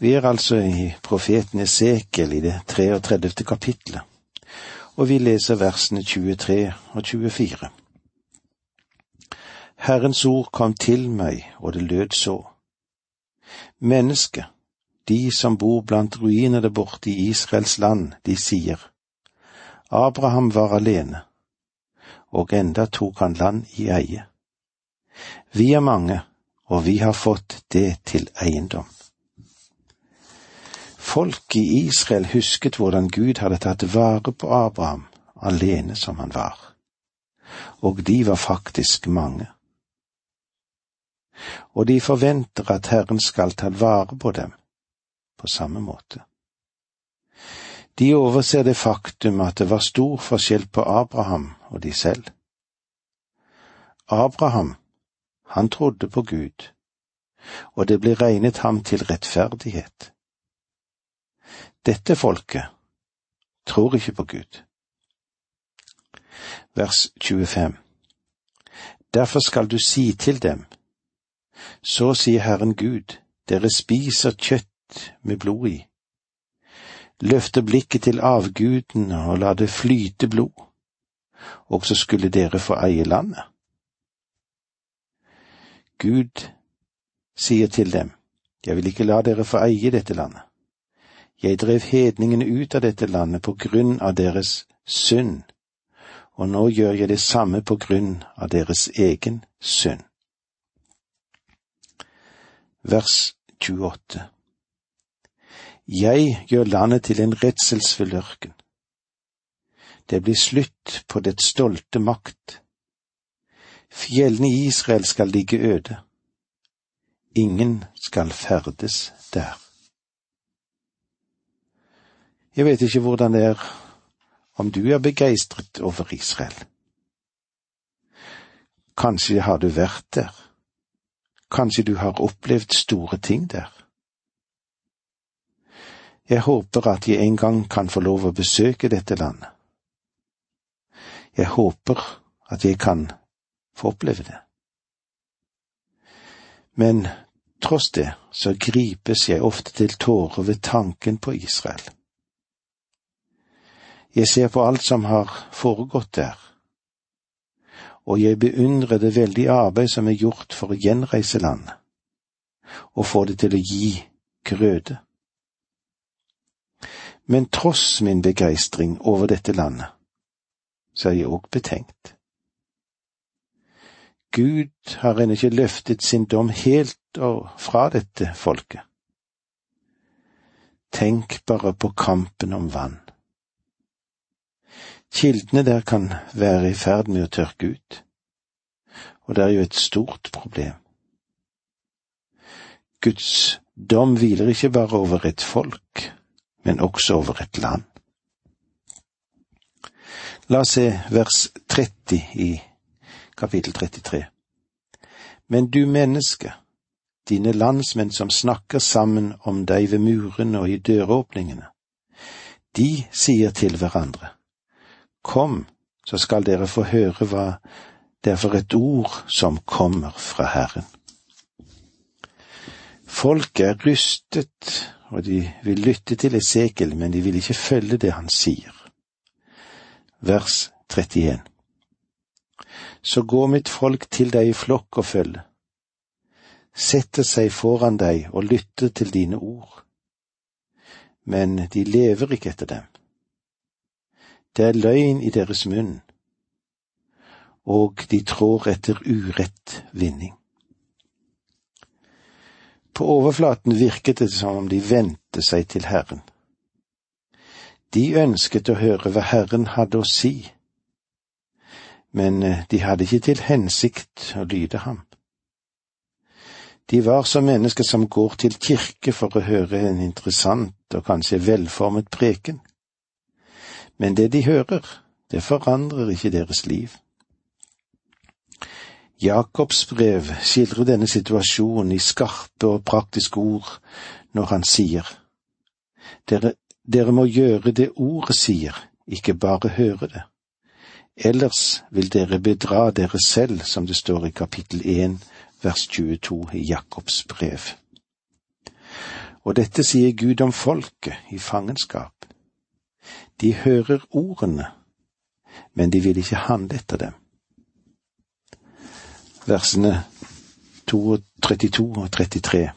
Vi er altså i profeten Esekiel i det 33. kapitlet, og vi leser versene 23 og 24. Herrens ord kom til meg, og det lød så. Menneske, de som bor blant ruinene borte i Israels land, de sier, Abraham var alene, og enda tok han land i eie. Vi er mange, og vi har fått det til eiendom. Folk i Israel husket hvordan Gud hadde tatt vare på Abraham, alene som han var. Og de var faktisk mange. Og de forventer at Herren skal ta vare på dem på samme måte. De overser det faktum at det var stor forskjell på Abraham og de selv. Abraham, han trodde på Gud, og det ble regnet ham til rettferdighet. Dette folket tror ikke på Gud. Vers 25 Derfor skal du si til dem, så sier Herren Gud, dere spiser kjøtt med blod i. Løfter blikket til avguden og la det flyte blod, og så skulle dere få eie landet. Gud sier til dem, jeg vil ikke la dere få eie dette landet. Jeg drev hedningene ut av dette landet på grunn av deres synd, og nå gjør jeg det samme på grunn av deres egen synd. Vers 28 Jeg gjør landet til en redselsfull ørken. Det blir slutt på dets stolte makt. Fjellene i Israel skal ligge øde. Ingen skal ferdes der. Jeg vet ikke hvordan det er om du er begeistret over Israel. Kanskje har du vært der. Kanskje du har opplevd store ting der. Jeg håper at jeg en gang kan få lov å besøke dette landet. Jeg håper at jeg kan få oppleve det. Men tross det så gripes jeg ofte til tårer ved tanken på Israel. Jeg ser på alt som har foregått der, og jeg beundrer det veldige arbeid som er gjort for å gjenreise landet, og få det til å gi grøde. Men tross min begeistring over dette landet, så er jeg òg betenkt. Gud har ennå ikke løftet sin dom helt og fra dette folket. Tenk bare på kampen om vann. Kildene der kan være i ferd med å tørke ut, og det er jo et stort problem. Guds dom hviler ikke bare over et folk, men også over et land. La oss se vers 30 i kapittel 33. Men du menneske, dine landsmenn som snakker sammen om deg ved murene og i døråpningene, de sier til hverandre, Kom, så skal dere få høre hva det er for et ord som kommer fra Herren. Folket er rystet, og de vil lytte til Esekel, men de vil ikke følge det han sier. Vers 31 Så går mitt folk til deg i flokk og følge, setter seg foran deg og lytter til dine ord, men de lever ikke etter dem. Det er løgn i deres munn, og de trår etter urett vinning. På overflaten virket det som om de vendte seg til Herren. De ønsket å høre hva Herren hadde å si, men eh, de hadde ikke til hensikt å lyde ham. De var som mennesker som går til kirke for å høre en interessant og kanskje velformet preken men det de hører, det forandrer ikke deres liv. Jakobs brev skildrer denne situasjonen i skarpe og praktiske ord når han sier, dere, dere må gjøre det ordet sier, ikke bare høre det. Ellers vil dere bedra dere selv, som det står i kapittel 1 vers 22 i Jakobs brev. Og dette sier Gud om folket i fangenskap. De hører ordene, men de vil ikke handle etter dem. Versene 32 og 33.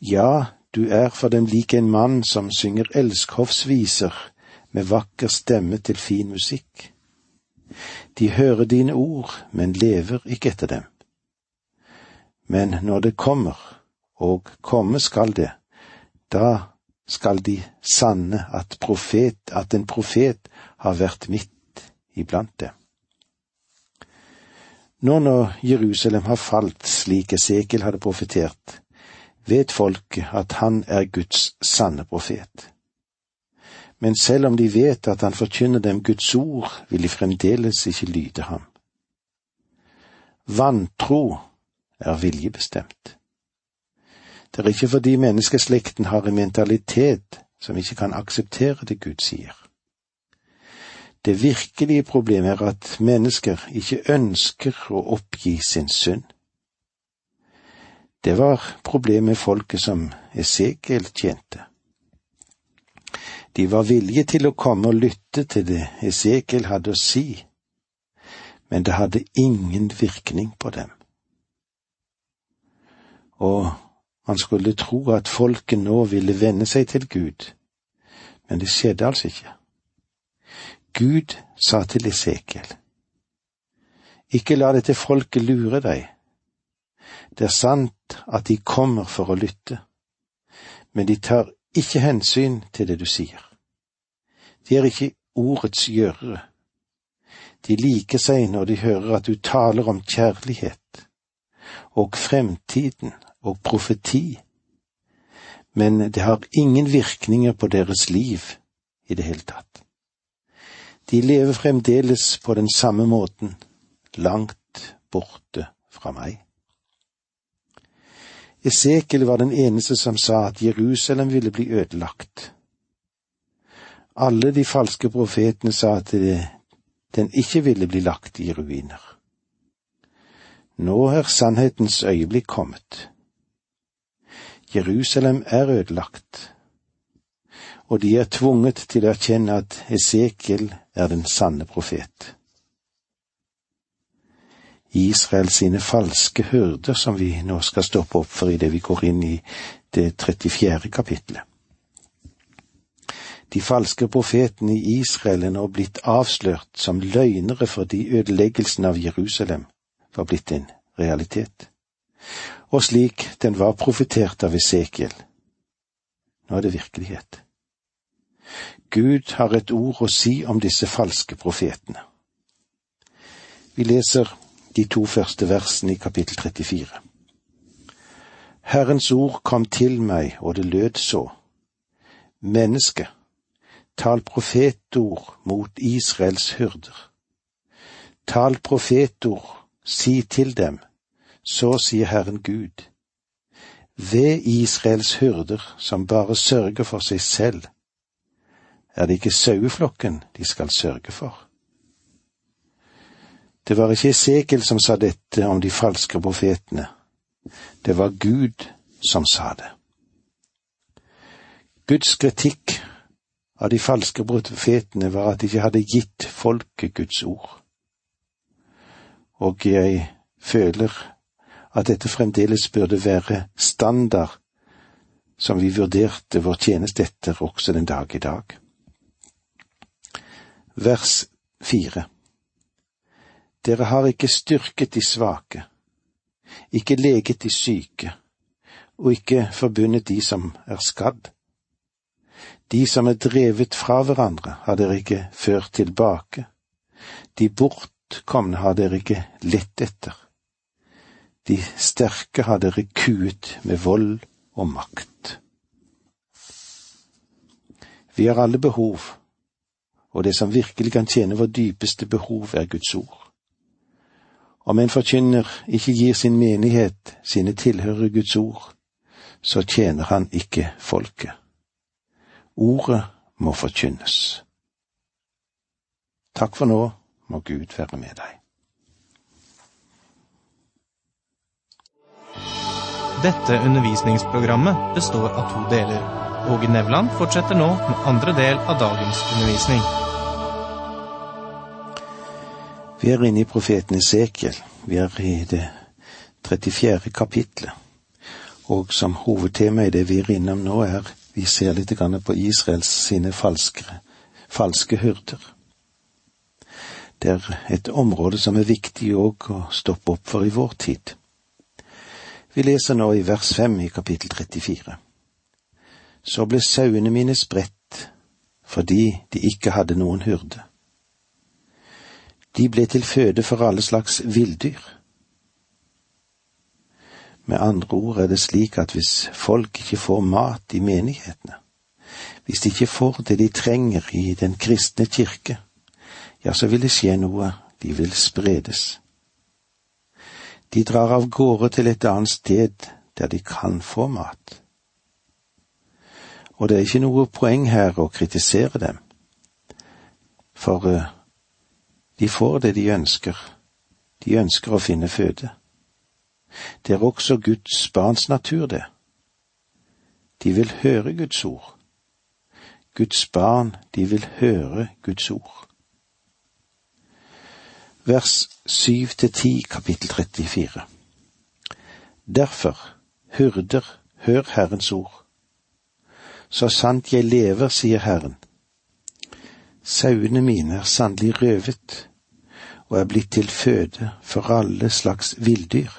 Ja, du er for dem lik en mann som synger elskhoffsviser med vakker stemme til fin musikk. De hører dine ord, men lever ikke etter dem. Men når det kommer, og komme skal det, da skal de sanne at profet, at en profet har vært midt iblant dem. Nå når Jerusalem har falt slik Esekiel hadde profetert, vet folket at han er Guds sanne profet. Men selv om de vet at han forkynner dem Guds ord, vil de fremdeles ikke lyde ham. Vantro er viljebestemt. Det er ikke fordi menneskeslekten har en mentalitet som ikke kan akseptere det Gud sier. Det virkelige problemet er at mennesker ikke ønsker å oppgi sin synd. Det var problemet folket som Esekiel tjente. De var villige til å komme og lytte til det Esekiel hadde å si, men det hadde ingen virkning på dem. Og man skulle tro at folket nå ville venne seg til Gud, men det skjedde altså ikke. Gud sa til Esekiel, ikke la dette folket lure deg. Det er sant at de kommer for å lytte, men de tar ikke hensyn til det du sier. De er ikke ordets gjørere. De liker seg når de hører at du taler om kjærlighet og fremtiden og profeti, men det har ingen virkninger på deres liv i det hele tatt. De lever fremdeles på den samme måten, langt borte fra meg. Esekiel var den eneste som sa at Jerusalem ville bli ødelagt. Alle de falske profetene sa at den ikke ville bli lagt i ruiner. Nå er sannhetens øyeblikk kommet. Jerusalem er ødelagt, og de er tvunget til å erkjenne at Esekiel er den sanne profet. Israel sine falske hyrder som vi nå skal stoppe opp for idet vi går inn i det 34. kapitlet. De falske profetene i Israel er nå blitt avslørt som løgnere fordi ødeleggelsen av Jerusalem var blitt en realitet og slik den var profetert av Esekiel. Nå er det virkelighet. Gud har et ord å si om disse falske profetene. Vi leser de to første versene i kapittel 34. Herrens ord kom til meg, og det lød så. Menneske, tal profetord mot Israels hyrder. Tal profetord, si til dem, så sier Herren Gud, ved Israels hyrder som bare sørger for seg selv, er det ikke saueflokken de skal sørge for. Det var ikke Esekiel som sa dette om de falske profetene, det var Gud som sa det. Guds kritikk av de falske profetene var at de ikke hadde gitt folket Guds ord. Og jeg føler at dette fremdeles burde være standard som vi vurderte vår tjeneste etter også den dag i dag. Vers fire Dere har ikke styrket de svake, ikke leget de syke, og ikke forbundet de som er skadd. De som er drevet fra hverandre, har dere ikke ført tilbake, de bortkomne har dere ikke lett etter. De sterke har dere kuet med vold og makt. Vi har alle behov, og det som virkelig kan tjene vår dypeste behov, er Guds ord. Om en forkynner ikke gir sin menighet, sine tilhørere Guds ord, så tjener han ikke folket. Ordet må forkynnes. Takk for nå, må Gud være med deg. Dette undervisningsprogrammet består av to deler. Åge Nevland fortsetter nå med andre del av dagens undervisning. Vi er inne i profeten Esekiel. Vi er i det 34. kapitlet. Og som hovedtema i det vi er innom nå, er vi ser litt på Israels sine falske, falske hyrder. Det er et område som er viktig òg å stoppe opp for i vår tid. Vi leser nå i vers fem i kapittel 34. Så ble sauene mine spredt fordi de ikke hadde noen hyrde. De ble til føde for alle slags villdyr. Med andre ord er det slik at hvis folk ikke får mat i menighetene, hvis de ikke får det de trenger i den kristne kirke, ja, så vil det skje noe, de vil spredes. De drar av gårde til et annet sted der de kan få mat. Og det er ikke noe poeng her å kritisere dem, for uh, de får det de ønsker, de ønsker å finne føde. Det er også Guds barns natur, det. De vil høre Guds ord. Guds barn, de vil høre Guds ord vers syv til ti, kapittel 34. Derfor, hyrder, hør Herrens ord. Så sant jeg lever, sier Herren. Sauene mine er sannelig røvet og er blitt til føde for alle slags villdyr,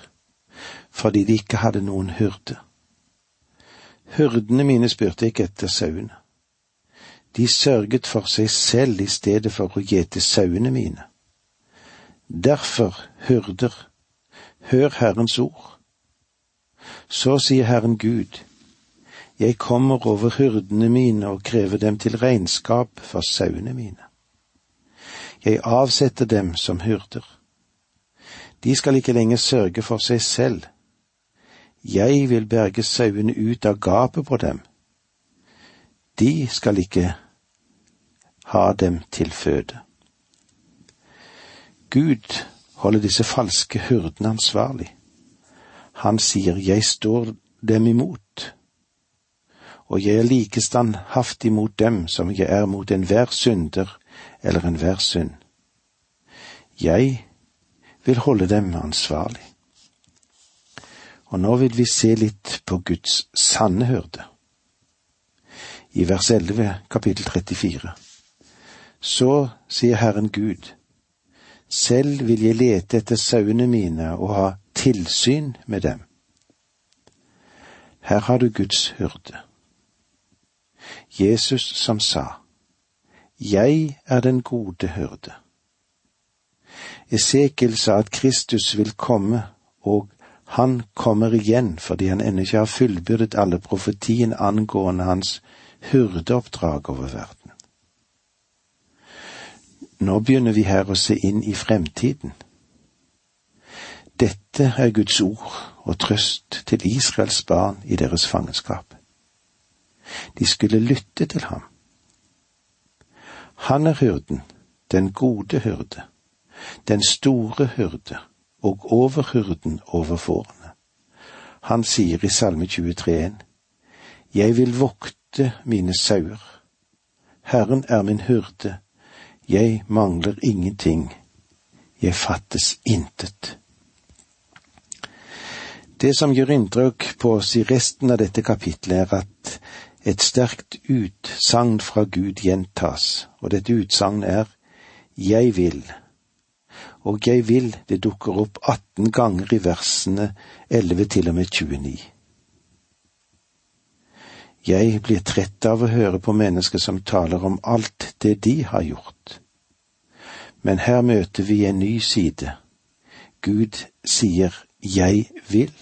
fordi de ikke hadde noen hyrde. Hyrdene mine spurte ikke etter sauene. De sørget for seg selv i stedet for å gjete sauene mine. Derfor, hyrder, hør Herrens ord. Så sier Herren Gud, jeg kommer over hyrdene mine og krever dem til regnskap for sauene mine. Jeg avsetter dem som hyrder. De skal ikke lenger sørge for seg selv. Jeg vil berge sauene ut av gapet på dem. De skal ikke ha dem til føde. Gud holder disse falske hyrdene ansvarlig. Han sier jeg står dem imot, og jeg er like standhaftig mot dem som jeg er mot enhver synder eller enhver synd. Jeg vil holde dem ansvarlig. Og nå vil vi se litt på Guds sanne hyrde. I vers 11, kapittel 34. Så sier Herren Gud, selv vil jeg lete etter sauene mine og ha tilsyn med dem. Her har du Guds hyrde. Jesus som sa, Jeg er den gode hyrde. Esekiel sa at Kristus vil komme, og han kommer igjen fordi han ennå ikke har fullbyrdet alle profetien angående hans hyrdeoppdrag over verden. Nå begynner vi her å se inn i fremtiden. Dette er Guds ord og trøst til Israels barn i deres fangenskap. De skulle lytte til ham. Han er hyrden, den gode hyrde, den store hyrde og overhyrden over fårene. Han sier i Salme 23, Jeg vil vokte mine sauer. Herren er min hyrde, jeg mangler ingenting, jeg fattes intet. Det som gjør inntrykk på oss i resten av dette kapitlet, er at et sterkt utsagn fra Gud gjentas, og dette utsagnet er Jeg vil. Og jeg vil, det dukker opp 18 ganger i versene 11 til og med 29. Jeg blir trett av å høre på mennesker som taler om alt det de har gjort. Men her møter vi en ny side. Gud sier jeg vil.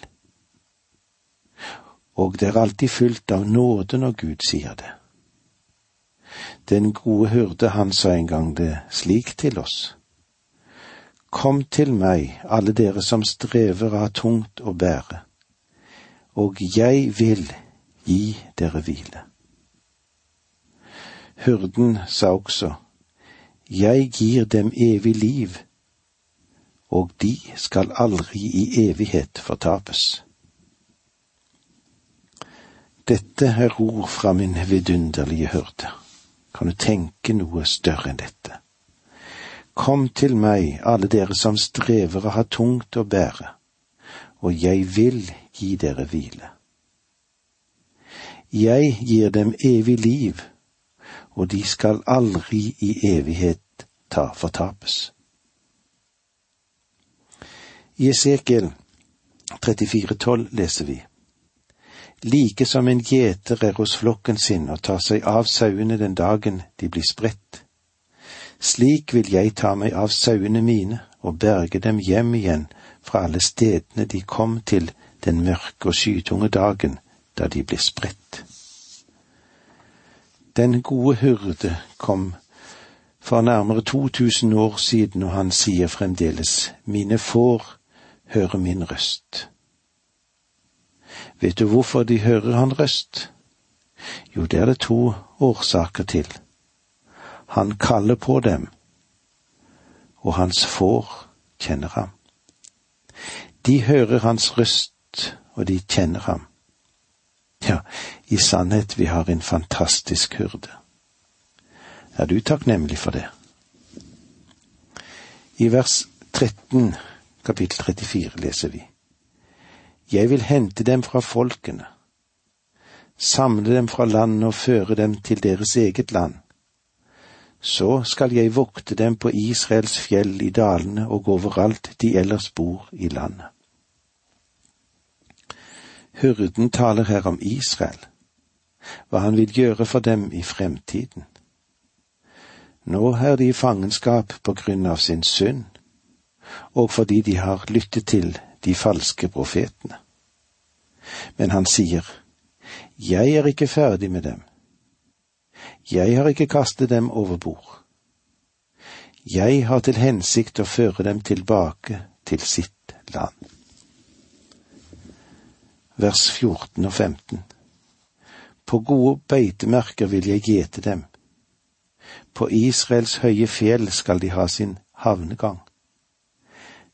Og det er alltid fylt av nåde når Gud sier det. Den gode hyrde, han sa en gang det slik til oss. Kom til meg, alle dere som strever av tungt å bære, og jeg vil gi dere hvile. Hyrden sa også, Jeg gir dem evig liv, og de skal aldri i evighet fortapes. Dette er ord fra min vidunderlige hyrde. Kan du tenke noe større enn dette? Kom til meg, alle dere som strever og har tungt å bære, og jeg vil gi dere hvile. Jeg gir dem evig liv, og de skal aldri i evighet ta fortapes. I Esekiel 34,12 leser vi Like som en gjeter er hos flokken sin og tar seg av sauene den dagen de blir spredt. Slik vil jeg ta meg av sauene mine og berge dem hjem igjen fra alle stedene de kom til den mørke og skytunge dagen da de blir spredt. Den gode hyrde kom for nærmere 2000 år siden, og han sier fremdeles, mine får høre min røst. Vet du hvorfor de hører han røst? Jo, det er det to årsaker til. Han kaller på dem, og hans får kjenner ham. De hører hans røst, og de kjenner ham. Ja, i sannhet, vi har en fantastisk hyrde. Er du takknemlig for det? I vers 13, kapittel 34, leser vi. Jeg vil hente dem fra folkene, samle dem fra landet og føre dem til deres eget land. Så skal jeg vokte dem på Israels fjell i dalene og overalt de ellers bor i landet. Hyrden taler her om Israel, hva han vil gjøre for dem i fremtiden. Nå er de i fangenskap på grunn av sin synd, og fordi de har lyttet til de falske profetene. Men han sier, Jeg er ikke ferdig med dem. Jeg har ikke kastet dem over bord. Jeg har til hensikt å føre dem tilbake til sitt land vers 14 og 15. På gode beitemerker vil jeg gjete dem. På Israels høye fjell skal de ha sin havnegang.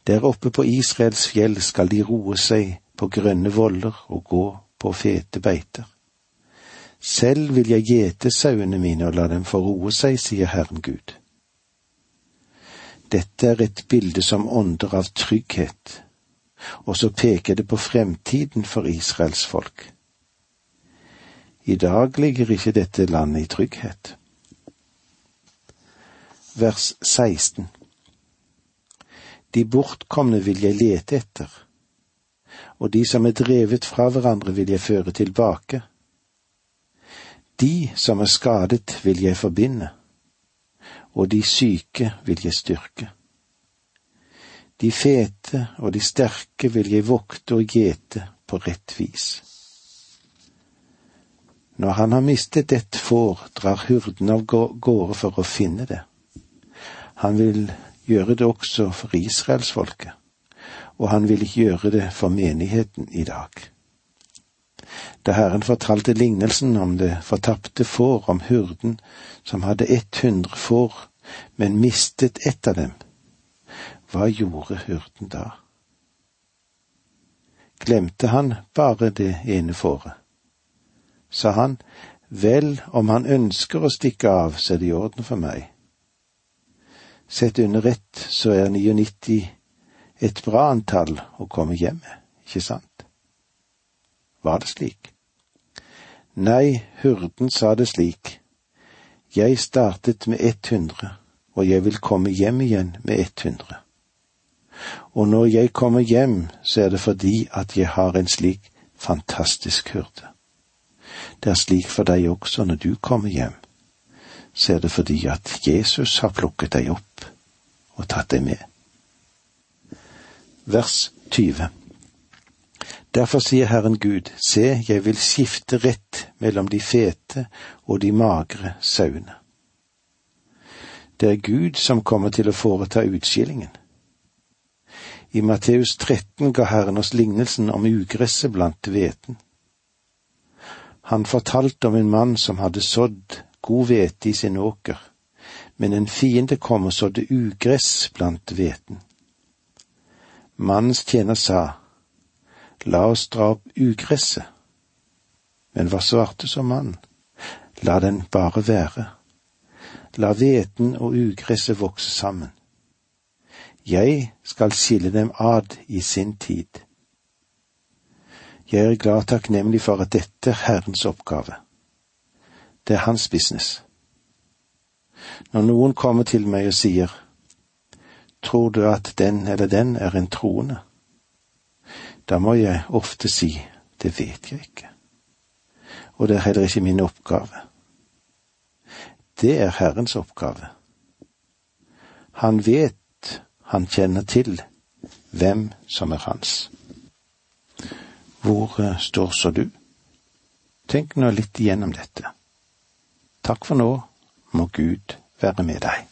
Der oppe på Israels fjell skal de roe seg på grønne voller og gå på fete beiter. Selv vil jeg gjete sauene mine og la dem få roe seg, sier Herren Gud. Dette er et bilde som ånder av trygghet, og så peker det på fremtiden for Israels folk. I dag ligger ikke dette landet i trygghet. Vers 16 De bortkomne vil jeg lete etter, og de som er drevet fra hverandre vil jeg føre tilbake. De som er skadet vil jeg forbinde, og de syke vil jeg styrke. De fete og de sterke vil jeg vokte og gjete på rett vis. Når han har mistet et får, drar hurden av gårde for å finne det. Han vil gjøre det også for israelsfolket, og han vil gjøre det for menigheten i dag. Da Herren fortalte lignelsen om det fortapte får, om hurden som hadde ett hundre får, men mistet ett av dem, hva gjorde hyrden da? Glemte han bare det ene fåret? Sa han, vel, om han ønsker å stikke av, så er det i orden for meg. Sett under ett, så er 99 et bra antall å komme hjem med, ikke sant? Var det slik? Nei, hurden sa det slik, jeg startet med ett hundre, og jeg vil komme hjem igjen med ett hundre og når jeg kommer hjem, så er det fordi at jeg har en slik fantastisk hyrde. Det er slik for deg også når du kommer hjem, så er det fordi at Jesus har plukket deg opp og tatt deg med. Vers 20 Derfor sier Herren Gud, se, jeg vil skifte rett mellom de fete og de magre sauene. Det er Gud som kommer til å foreta utskillingen. I Matteus 13 ga Herren oss lignelsen om ugresset blant hveten. Han fortalte om en mann som hadde sådd god hvete i sin åker, men en fiende kom og sådde ugress blant hveten. Mannens tjener sa, La oss dra opp ugresset. Men hva svarte så mannen? La den bare være. La hveten og ugresset vokse sammen. Jeg skal skille dem ad i sin tid. Jeg er glad takknemlig for at dette er Herrens oppgave. Det er hans business. Når noen kommer til meg og sier, tror du at den eller den er en troende? Da må jeg ofte si, det vet jeg ikke. Og det er heller ikke min oppgave. Det er Herrens oppgave. Han vet, han kjenner til, hvem som er hans. Hvor eh, står så du? Tenk nå litt igjennom dette. Takk for nå, må Gud være med deg.